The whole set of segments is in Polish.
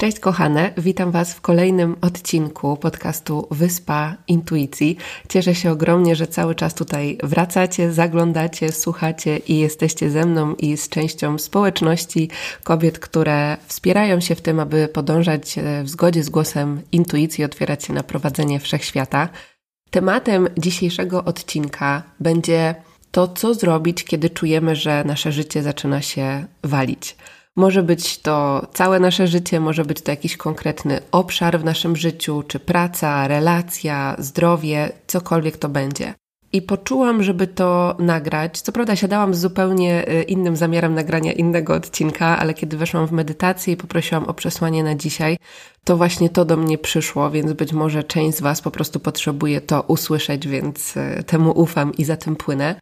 Cześć kochane, witam Was w kolejnym odcinku podcastu Wyspa Intuicji. Cieszę się ogromnie, że cały czas tutaj wracacie, zaglądacie, słuchacie i jesteście ze mną i z częścią społeczności kobiet, które wspierają się w tym, aby podążać e, w zgodzie z głosem intuicji, otwierać się na prowadzenie wszechświata. Tematem dzisiejszego odcinka będzie to, co zrobić, kiedy czujemy, że nasze życie zaczyna się walić. Może być to całe nasze życie, może być to jakiś konkretny obszar w naszym życiu, czy praca, relacja, zdrowie, cokolwiek to będzie. I poczułam, żeby to nagrać. Co prawda, siadałam z zupełnie y, innym zamiarem nagrania innego odcinka, ale kiedy weszłam w medytację i poprosiłam o przesłanie na dzisiaj, to właśnie to do mnie przyszło, więc być może część z Was po prostu potrzebuje to usłyszeć, więc y, temu ufam i za tym płynę.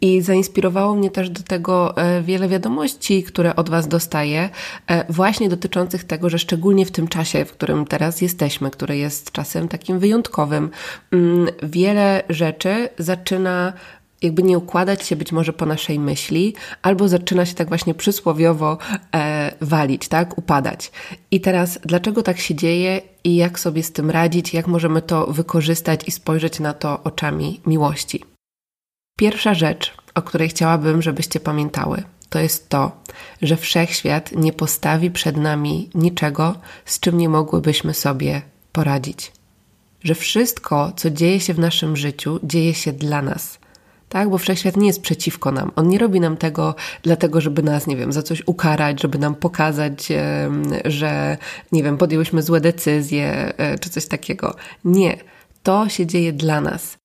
I zainspirowało mnie też do tego e, wiele wiadomości, które od Was dostaję, e, właśnie dotyczących tego, że szczególnie w tym czasie, w którym teraz jesteśmy, który jest czasem takim wyjątkowym, mm, wiele rzeczy zaczyna jakby nie układać się być może po naszej myśli, albo zaczyna się tak właśnie przysłowiowo e, walić, tak, upadać. I teraz, dlaczego tak się dzieje i jak sobie z tym radzić, jak możemy to wykorzystać i spojrzeć na to oczami miłości. Pierwsza rzecz, o której chciałabym, żebyście pamiętały, to jest to, że wszechświat nie postawi przed nami niczego, z czym nie mogłybyśmy sobie poradzić. Że wszystko, co dzieje się w naszym życiu, dzieje się dla nas. Tak, bo wszechświat nie jest przeciwko nam. On nie robi nam tego dlatego, żeby nas, nie wiem, za coś ukarać, żeby nam pokazać, że, nie wiem, podjęłyśmy złe decyzje e, czy coś takiego. Nie. To się dzieje dla nas.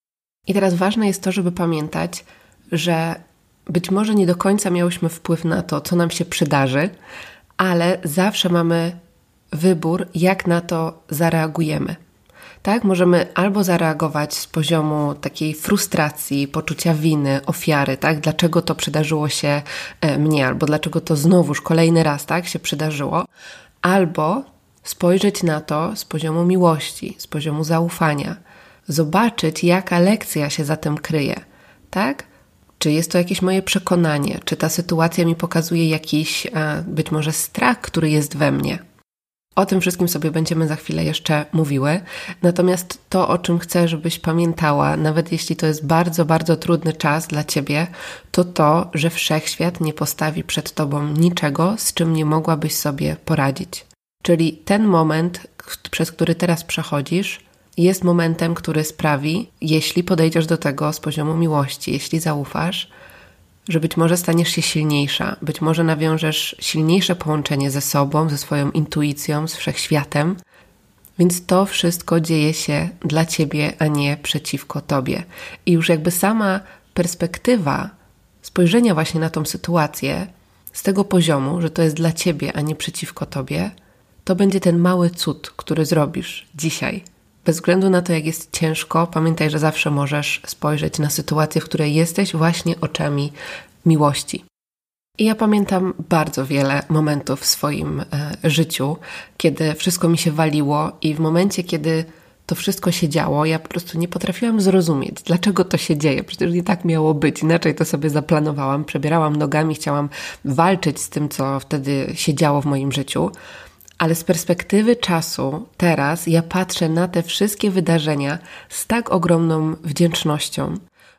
I teraz ważne jest to, żeby pamiętać, że być może nie do końca miałyśmy wpływ na to, co nam się przydarzy, ale zawsze mamy wybór, jak na to zareagujemy. Tak, możemy albo zareagować z poziomu takiej frustracji, poczucia winy, ofiary, tak, dlaczego to przydarzyło się e, mnie, albo dlaczego to znowuż kolejny raz, tak, się przydarzyło, albo spojrzeć na to z poziomu miłości, z poziomu zaufania zobaczyć, jaka lekcja się za tym kryje, tak? Czy jest to jakieś moje przekonanie, czy ta sytuacja mi pokazuje jakiś a, być może strach, który jest we mnie. O tym wszystkim sobie będziemy za chwilę jeszcze mówiły. Natomiast to, o czym chcę, żebyś pamiętała, nawet jeśli to jest bardzo, bardzo trudny czas dla ciebie, to to, że wszechświat nie postawi przed tobą niczego, z czym nie mogłabyś sobie poradzić. Czyli ten moment, przez który teraz przechodzisz, jest momentem, który sprawi, jeśli podejdziesz do tego z poziomu miłości, jeśli zaufasz, że być może staniesz się silniejsza, być może nawiążesz silniejsze połączenie ze sobą, ze swoją intuicją, z wszechświatem. Więc to wszystko dzieje się dla ciebie, a nie przeciwko tobie. I już jakby sama perspektywa spojrzenia właśnie na tą sytuację z tego poziomu, że to jest dla ciebie, a nie przeciwko tobie, to będzie ten mały cud, który zrobisz dzisiaj bez względu na to, jak jest ciężko, pamiętaj, że zawsze możesz spojrzeć na sytuację, w której jesteś, właśnie oczami miłości. I ja pamiętam bardzo wiele momentów w swoim e, życiu, kiedy wszystko mi się waliło, i w momencie, kiedy to wszystko się działo, ja po prostu nie potrafiłam zrozumieć, dlaczego to się dzieje. Przecież nie tak miało być, inaczej to sobie zaplanowałam, przebierałam nogami, chciałam walczyć z tym, co wtedy się działo w moim życiu ale z perspektywy czasu, teraz ja patrzę na te wszystkie wydarzenia z tak ogromną wdzięcznością,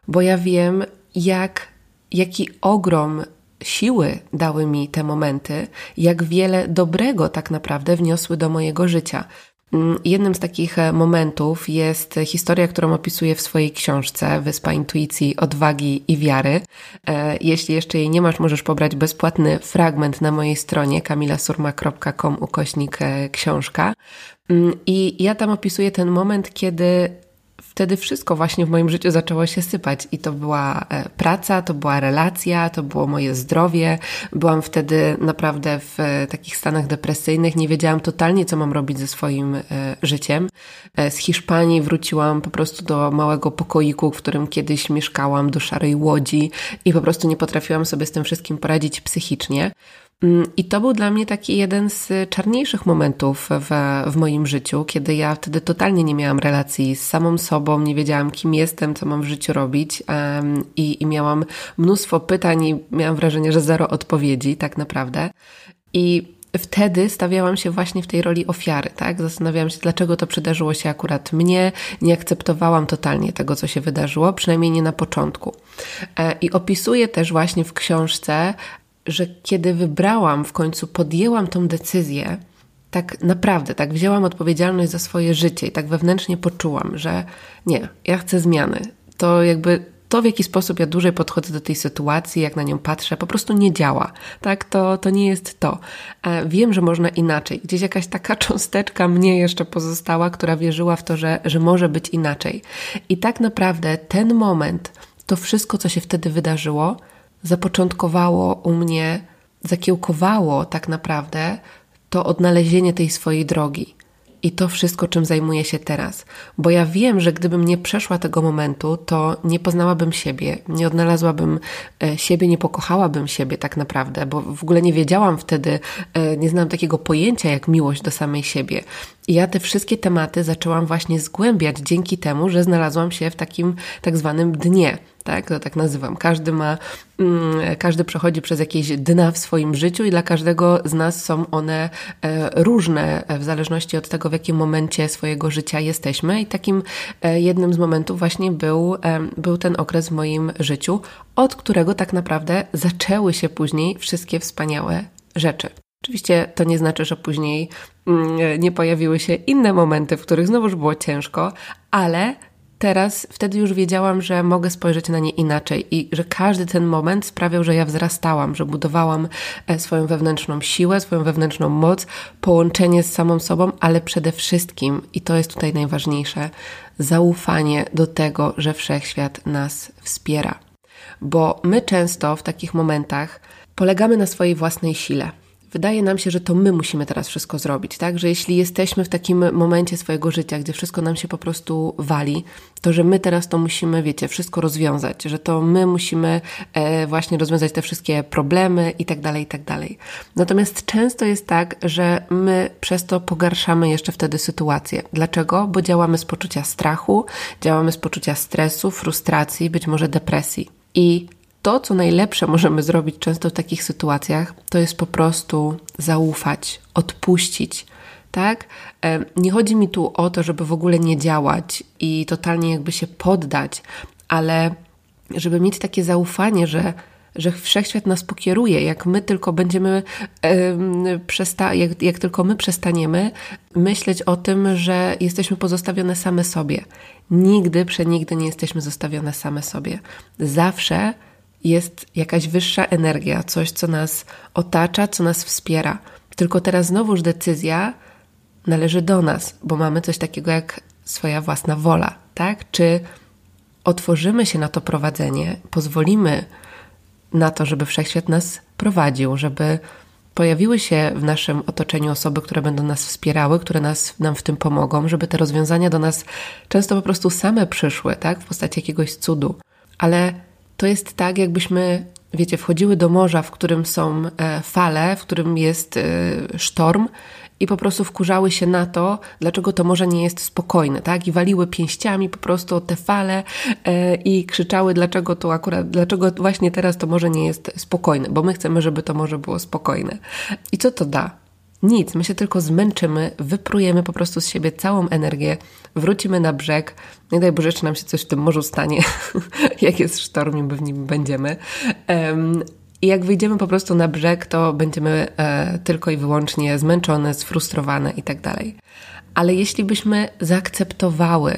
bo ja wiem, jak, jaki ogrom siły dały mi te momenty, jak wiele dobrego tak naprawdę wniosły do mojego życia. Mm, jednym z takich e, momentów jest historia, którą opisuję w swojej książce Wyspa Intuicji, Odwagi i Wiary. E, jeśli jeszcze jej nie masz, możesz pobrać bezpłatny fragment na mojej stronie kamilasurma.com ukośnik e, książka. Mm, I ja tam opisuję ten moment, kiedy wtedy wszystko właśnie w moim życiu zaczęło się sypać i to była e, praca, to była relacja, to było moje zdrowie. Byłam wtedy naprawdę w e, takich stanach depresyjnych, nie wiedziałam totalnie, co mam robić ze swoim e, życiem. Z Hiszpanii wróciłam po prostu do małego pokoiku, w którym kiedyś mieszkałam, do szarej łodzi i po prostu nie potrafiłam sobie z tym wszystkim poradzić psychicznie. Mm, I to był dla mnie taki jeden z czarniejszych momentów w, w moim życiu, kiedy ja wtedy totalnie nie miałam relacji z samą sobą, nie wiedziałam, kim jestem, co mam w życiu robić um, i, i miałam mnóstwo pytań i miałam wrażenie, że zero odpowiedzi, tak naprawdę. I wtedy stawiałam się właśnie w tej roli ofiary, tak? Zastanawiałam się, dlaczego to przydarzyło się akurat mnie. Nie akceptowałam totalnie tego, co się wydarzyło, przynajmniej nie na początku. E, I opisuję też właśnie w książce że kiedy wybrałam, w końcu podjęłam tą decyzję, tak naprawdę, tak wzięłam odpowiedzialność za swoje życie i tak wewnętrznie poczułam, że nie, ja chcę zmiany. To jakby to, w jaki sposób ja dłużej podchodzę do tej sytuacji, jak na nią patrzę, po prostu nie działa. Tak, to, to nie jest to. E, wiem, że można inaczej. Gdzieś jakaś taka cząsteczka mnie jeszcze pozostała, która wierzyła w to, że, że może być inaczej. I tak naprawdę ten moment, to wszystko, co się wtedy wydarzyło, zapoczątkowało u mnie, zakiełkowało tak naprawdę to odnalezienie tej swojej drogi i to wszystko, czym zajmuję się teraz. Bo ja wiem, że gdybym nie przeszła tego momentu, to nie poznałabym siebie, nie odnalazłabym e, siebie, nie pokochałabym siebie tak naprawdę, bo w ogóle nie wiedziałam wtedy, e, nie znałam takiego pojęcia jak miłość do samej siebie. I ja te wszystkie tematy zaczęłam właśnie zgłębiać dzięki temu, że znalazłam się w takim tak zwanym dnie tak? To tak nazywam. Każdy ma, mm, każdy przechodzi przez jakieś dna w swoim życiu i dla każdego z nas są one e, różne w zależności od tego, w jakim momencie swojego życia jesteśmy. I takim e, jednym z momentów właśnie był, e, był ten okres w moim życiu, od którego tak naprawdę zaczęły się później wszystkie wspaniałe rzeczy. Oczywiście to nie znaczy, że później mm, nie pojawiły się inne momenty, w których znowuż było ciężko, ale teraz, wtedy już wiedziałam, że mogę spojrzeć na nie inaczej i że każdy ten moment sprawiał, że ja wzrastałam, że budowałam e, swoją wewnętrzną siłę, swoją wewnętrzną moc, połączenie z samą sobą, ale przede wszystkim, i to jest tutaj najważniejsze, zaufanie do tego, że wszechświat nas wspiera. Bo my często w takich momentach polegamy na swojej własnej sile wydaje nam się, że to my musimy teraz wszystko zrobić, tak? Że jeśli jesteśmy w takim momencie swojego życia, gdzie wszystko nam się po prostu wali, to że my teraz to musimy, wiecie, wszystko rozwiązać, że to my musimy e, właśnie rozwiązać te wszystkie problemy i tak dalej, i tak dalej. Natomiast często jest tak, że my przez to pogarszamy jeszcze wtedy sytuację. Dlaczego? Bo działamy z poczucia strachu, działamy z poczucia stresu, frustracji, być może depresji. I to, co najlepsze możemy zrobić często w takich sytuacjach, to jest po prostu zaufać, odpuścić. Tak? E, nie chodzi mi tu o to, żeby w ogóle nie działać i totalnie jakby się poddać, ale żeby mieć takie zaufanie, że, że wszechświat nas pokieruje. Jak my tylko będziemy, jak, jak tylko my przestaniemy myśleć o tym, że jesteśmy pozostawione same sobie. Nigdy, przenigdy nie jesteśmy zostawione same sobie. Zawsze jest jakaś wyższa energia, coś, co nas otacza, co nas wspiera. Tylko teraz znowuż decyzja należy do nas, bo mamy coś takiego jak swoja własna wola, tak? Czy otworzymy się na to prowadzenie, pozwolimy na to, żeby wszechświat nas prowadził, żeby pojawiły się w naszym otoczeniu osoby, które będą nas wspierały, które nas, nam w tym pomogą, żeby te rozwiązania do nas często po prostu same przyszły, tak? W postaci jakiegoś cudu. Ale to jest tak, jakbyśmy, wiecie, wchodziły do morza, w którym są e, fale, w którym jest e, sztorm i po prostu wkurzały się na to, dlaczego to morze nie jest spokojne, tak? I waliły pięściami po prostu te fale e, i krzyczały, dlaczego to akurat, dlaczego właśnie teraz to morze nie jest spokojne, bo my chcemy, żeby to morze było spokojne. I co to da? Nic, my się tylko zmęczymy, wyprujemy po prostu z siebie całą energię, wrócimy na brzeg. Nie daj Boże, czy nam się coś w tym morzu stanie, jak jest sztorm i w nim będziemy. Um, i jak wyjdziemy po prostu na brzeg, to będziemy e, tylko i wyłącznie zmęczone, sfrustrowane tak dalej. Ale jeśli byśmy zaakceptowały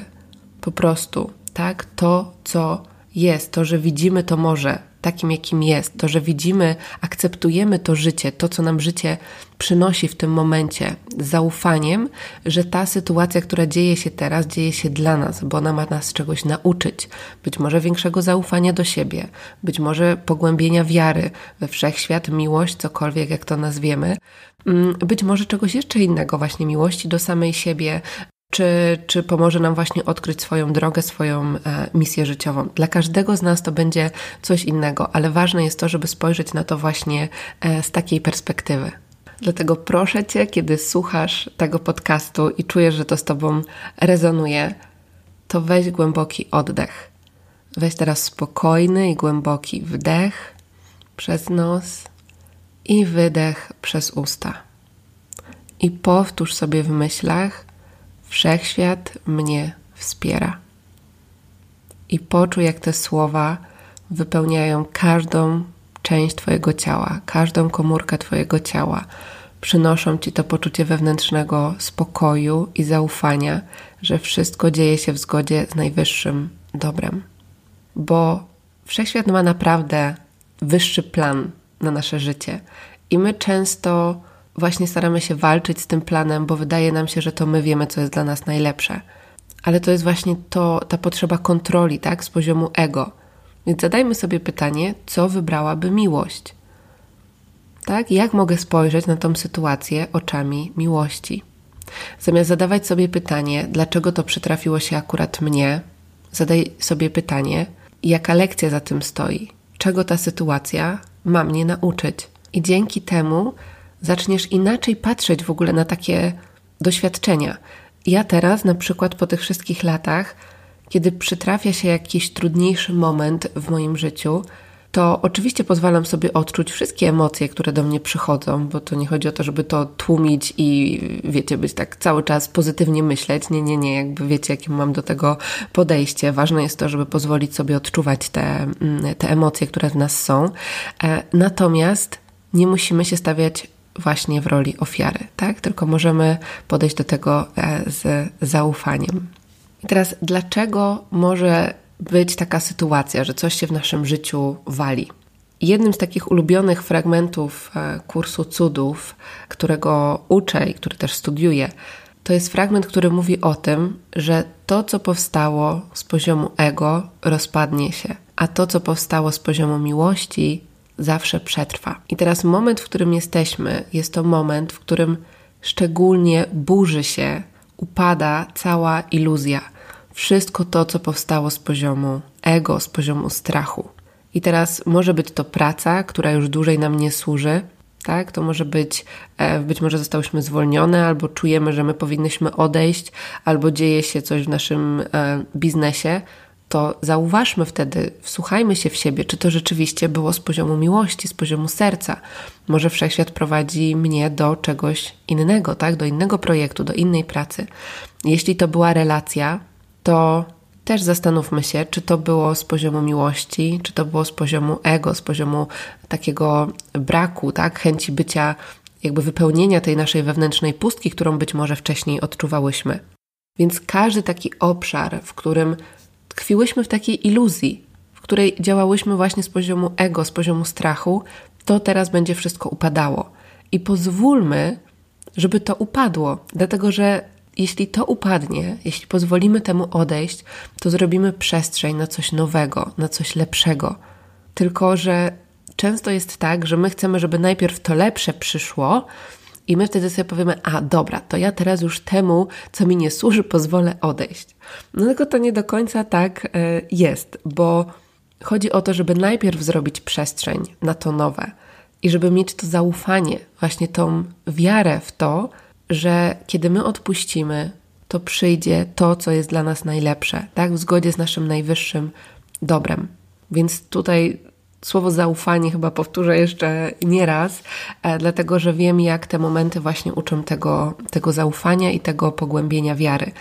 po prostu, tak, to, co jest, to, że widzimy to morze, takim, jakim jest, to, że widzimy, akceptujemy to życie, to, co nam życie przynosi w tym momencie, z zaufaniem, że ta sytuacja, która dzieje się teraz, dzieje się dla nas, bo ona ma nas czegoś nauczyć. Być może większego zaufania do siebie, być może pogłębienia wiary we wszechświat, miłość, cokolwiek jak to nazwiemy, mm, być może czegoś jeszcze innego, właśnie miłości do samej siebie, czy, czy pomoże nam właśnie odkryć swoją drogę, swoją e, misję życiową. Dla każdego z nas to będzie coś innego, ale ważne jest to, żeby spojrzeć na to właśnie e, z takiej perspektywy. Dlatego proszę Cię, kiedy słuchasz tego podcastu i czujesz, że to z Tobą rezonuje, to weź głęboki oddech. Weź teraz spokojny i głęboki wdech przez nos i wydech przez usta. I powtórz sobie w myślach, Wszechświat mnie wspiera. I poczuj, jak te słowa wypełniają każdą część Twojego ciała, każdą komórkę Twojego ciała. Przynoszą Ci to poczucie wewnętrznego spokoju i zaufania, że wszystko dzieje się w zgodzie z najwyższym dobrem. Bo wszechświat ma naprawdę wyższy plan na nasze życie. I my często właśnie staramy się walczyć z tym planem, bo wydaje nam się, że to my wiemy, co jest dla nas najlepsze. Ale to jest właśnie to, ta potrzeba kontroli, tak, z poziomu ego. Więc zadajmy sobie pytanie, co wybrałaby miłość? Tak, jak mogę spojrzeć na tą sytuację oczami miłości? Zamiast zadawać sobie pytanie, dlaczego to przytrafiło się akurat mnie, zadaj sobie pytanie, jaka lekcja za tym stoi, czego ta sytuacja ma mnie nauczyć. I dzięki temu zaczniesz inaczej patrzeć w ogóle na takie doświadczenia. Ja teraz, na przykład po tych wszystkich latach, kiedy przytrafia się jakiś trudniejszy moment w moim życiu, to oczywiście pozwalam sobie odczuć wszystkie emocje, które do mnie przychodzą, bo to nie chodzi o to, żeby to tłumić i wiecie, być tak cały czas pozytywnie myśleć. Nie, nie, nie, jakby wiecie, jakie mam do tego podejście. Ważne jest to, żeby pozwolić sobie odczuwać te, mm, te emocje, które w nas są. E, natomiast nie musimy się stawiać właśnie w roli ofiary, tak? Tylko możemy podejść do tego e, z zaufaniem. I teraz, dlaczego może być taka sytuacja, że coś się w naszym życiu wali? Jednym z takich ulubionych fragmentów e, kursu cudów, którego uczę i który też studiuję, to jest fragment, który mówi o tym, że to, co powstało z poziomu ego, rozpadnie się, a to, co powstało z poziomu miłości, zawsze przetrwa. I teraz moment, w którym jesteśmy, jest to moment, w którym szczególnie burzy się, upada cała iluzja. Wszystko to, co powstało z poziomu ego, z poziomu strachu. I teraz może być to praca, która już dłużej nam nie służy, tak? To może być, e, być może zostałyśmy zwolnione, albo czujemy, że my powinnyśmy odejść, albo dzieje się coś w naszym e, biznesie, to zauważmy wtedy, wsłuchajmy się w siebie, czy to rzeczywiście było z poziomu miłości, z poziomu serca. Może wszechświat prowadzi mnie do czegoś innego, tak? Do innego projektu, do innej pracy. Jeśli to była relacja, to też zastanówmy się, czy to było z poziomu miłości, czy to było z poziomu ego, z poziomu takiego braku, tak? Chęci bycia, jakby wypełnienia tej naszej wewnętrznej pustki, którą być może wcześniej odczuwałyśmy. Więc każdy taki obszar, w którym tkwiłyśmy w takiej iluzji, w której działałyśmy właśnie z poziomu ego, z poziomu strachu, to teraz będzie wszystko upadało. I pozwólmy, żeby to upadło, dlatego że jeśli to upadnie, jeśli pozwolimy temu odejść, to zrobimy przestrzeń na coś nowego, na coś lepszego. Tylko, że często jest tak, że my chcemy, żeby najpierw to lepsze przyszło, i my wtedy sobie powiemy, a dobra, to ja teraz już temu, co mi nie służy, pozwolę odejść. No tylko to nie do końca tak e, jest, bo chodzi o to, żeby najpierw zrobić przestrzeń na to nowe i żeby mieć to zaufanie, właśnie tą wiarę w to, że kiedy my odpuścimy, to przyjdzie to, co jest dla nas najlepsze, tak? W zgodzie z naszym najwyższym dobrem. Więc tutaj słowo zaufanie chyba powtórzę jeszcze nie raz, e, dlatego że wiem, jak te momenty właśnie uczą tego, tego zaufania i tego pogłębienia wiary.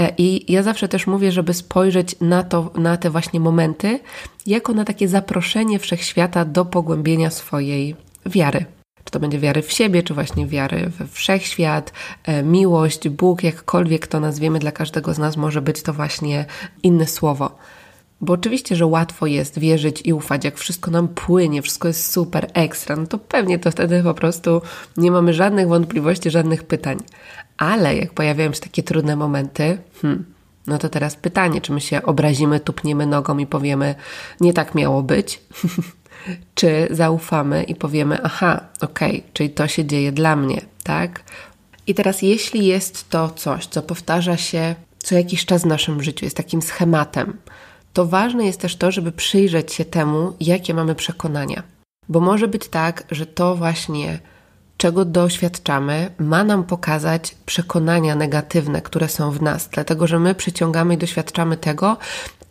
E, I ja zawsze też mówię, żeby spojrzeć na to, na te właśnie momenty, jako na takie zaproszenie wszechświata do pogłębienia swojej wiary. Czy to będzie wiary w siebie, czy właśnie wiary we wszechświat, e, miłość, Bóg, jakkolwiek to nazwiemy, dla każdego z nas może być to właśnie inne słowo. Bo oczywiście, że łatwo jest wierzyć i ufać, jak wszystko nam płynie, wszystko jest super, ekstra, no to pewnie to wtedy po prostu nie mamy żadnych wątpliwości, żadnych pytań. Ale jak pojawiają się takie trudne momenty, hmm, no to teraz pytanie, czy my się obrazimy, tupniemy nogą i powiemy, nie tak miało być, czy zaufamy i powiemy, aha, okej, okay, czyli to się dzieje dla mnie, tak? I teraz, jeśli jest to coś, co powtarza się co jakiś czas w naszym życiu, jest takim schematem, to ważne jest też to, żeby przyjrzeć się temu, jakie mamy przekonania. Bo może być tak, że to właśnie, czego doświadczamy, ma nam pokazać przekonania negatywne, które są w nas, dlatego że my przyciągamy i doświadczamy tego,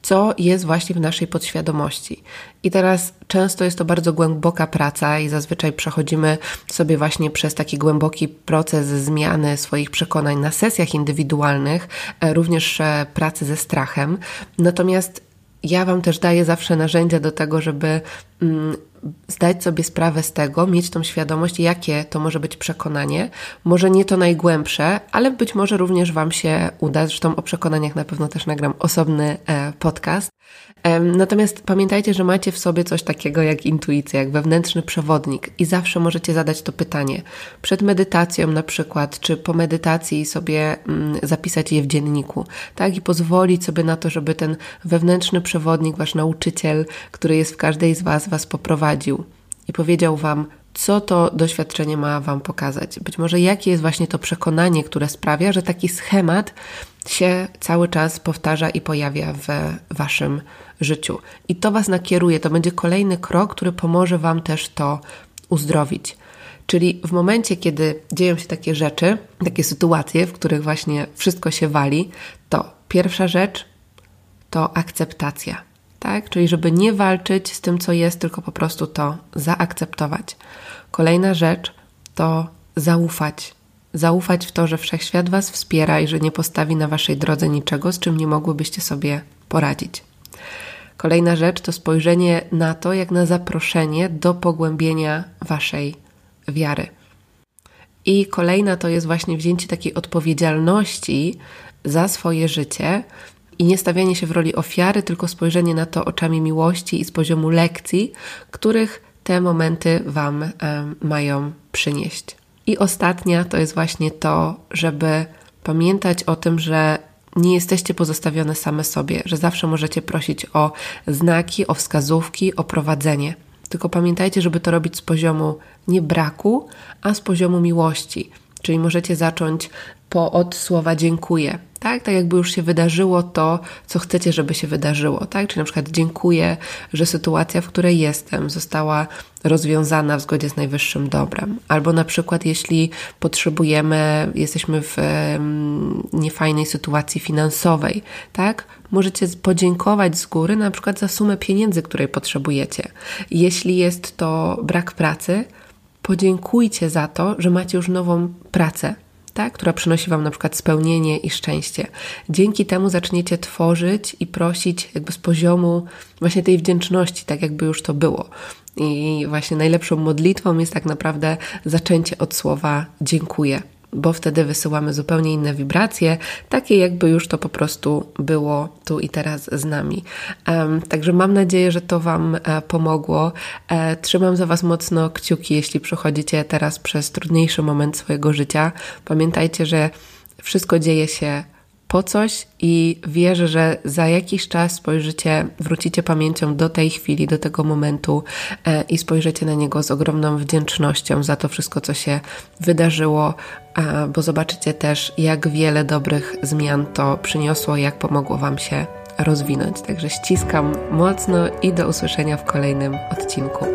co jest właśnie w naszej podświadomości. I teraz często jest to bardzo głęboka praca i zazwyczaj przechodzimy sobie właśnie przez taki głęboki proces zmiany swoich przekonań na sesjach indywidualnych, e, również e, pracy ze strachem. Natomiast ja Wam też daję zawsze narzędzia do tego, żeby mm, zdać sobie sprawę z tego, mieć tą świadomość, jakie to może być przekonanie. Może nie to najgłębsze, ale być może również Wam się uda. Zresztą o przekonaniach na pewno też nagram osobny e, podcast. Natomiast pamiętajcie, że macie w sobie coś takiego jak intuicja, jak wewnętrzny przewodnik i zawsze możecie zadać to pytanie. Przed medytacją na przykład, czy po medytacji sobie mm, zapisać je w dzienniku, tak? I pozwolić sobie na to, żeby ten wewnętrzny przewodnik, wasz nauczyciel, który jest w każdej z was, was poprowadził i powiedział wam, co to doświadczenie ma Wam pokazać. Być może jakie jest właśnie to przekonanie, które sprawia, że taki schemat się cały czas powtarza i pojawia w Waszym życiu. I to Was nakieruje, to będzie kolejny krok, który pomoże Wam też to uzdrowić. Czyli w momencie, kiedy dzieją się takie rzeczy, takie sytuacje, w których właśnie wszystko się wali, to pierwsza rzecz to akceptacja. Tak? Czyli żeby nie walczyć z tym, co jest, tylko po prostu to zaakceptować. Kolejna rzecz to zaufać. Zaufać w to, że wszechświat Was wspiera i że nie postawi na Waszej drodze niczego, z czym nie mogłybyście sobie poradzić. Kolejna rzecz to spojrzenie na to, jak na zaproszenie do pogłębienia Waszej wiary. I kolejna to jest właśnie wzięcie takiej odpowiedzialności za swoje życie i nie stawianie się w roli ofiary, tylko spojrzenie na to oczami miłości i z poziomu lekcji, których te momenty Wam mają przynieść. I ostatnia to jest właśnie to, żeby pamiętać o tym, że nie jesteście pozostawione same sobie, że zawsze możecie prosić o znaki, o wskazówki, o prowadzenie. Tylko pamiętajcie, żeby to robić z poziomu nie braku, a z poziomu miłości. Czyli możecie zacząć po, od słowa dziękuję tak? Tak jakby już się wydarzyło to, co chcecie, żeby się wydarzyło, tak? Czyli na przykład dziękuję, że sytuacja, w której jestem, została rozwiązana w zgodzie z najwyższym dobrem. Albo na przykład, jeśli potrzebujemy, jesteśmy w niefajnej sytuacji finansowej, tak? Możecie podziękować z góry na przykład za sumę pieniędzy, której potrzebujecie. Jeśli jest to brak pracy, podziękujcie za to, że macie już nową pracę, tak, która przynosi Wam na przykład spełnienie i szczęście. Dzięki temu zaczniecie tworzyć i prosić jakby z poziomu właśnie tej wdzięczności, tak jakby już to było. I właśnie najlepszą modlitwą jest tak naprawdę zaczęcie od słowa dziękuję bo wtedy wysyłamy zupełnie inne wibracje, takie jakby już to po prostu było tu i teraz z nami. Także mam nadzieję, że to Wam e, pomogło. E, trzymam za Was mocno kciuki, jeśli przechodzicie teraz przez trudniejszy moment swojego życia. Pamiętajcie, że wszystko dzieje się po coś i wierzę, że za jakiś czas spojrzycie, wrócicie pamięcią do tej chwili, do tego momentu e, i spojrzycie na niego z ogromną wdzięcznością za to wszystko, co się wydarzyło, bo zobaczycie też, jak wiele dobrych zmian to przyniosło, jak pomogło Wam się rozwinąć. Także ściskam mocno i do usłyszenia w kolejnym odcinku.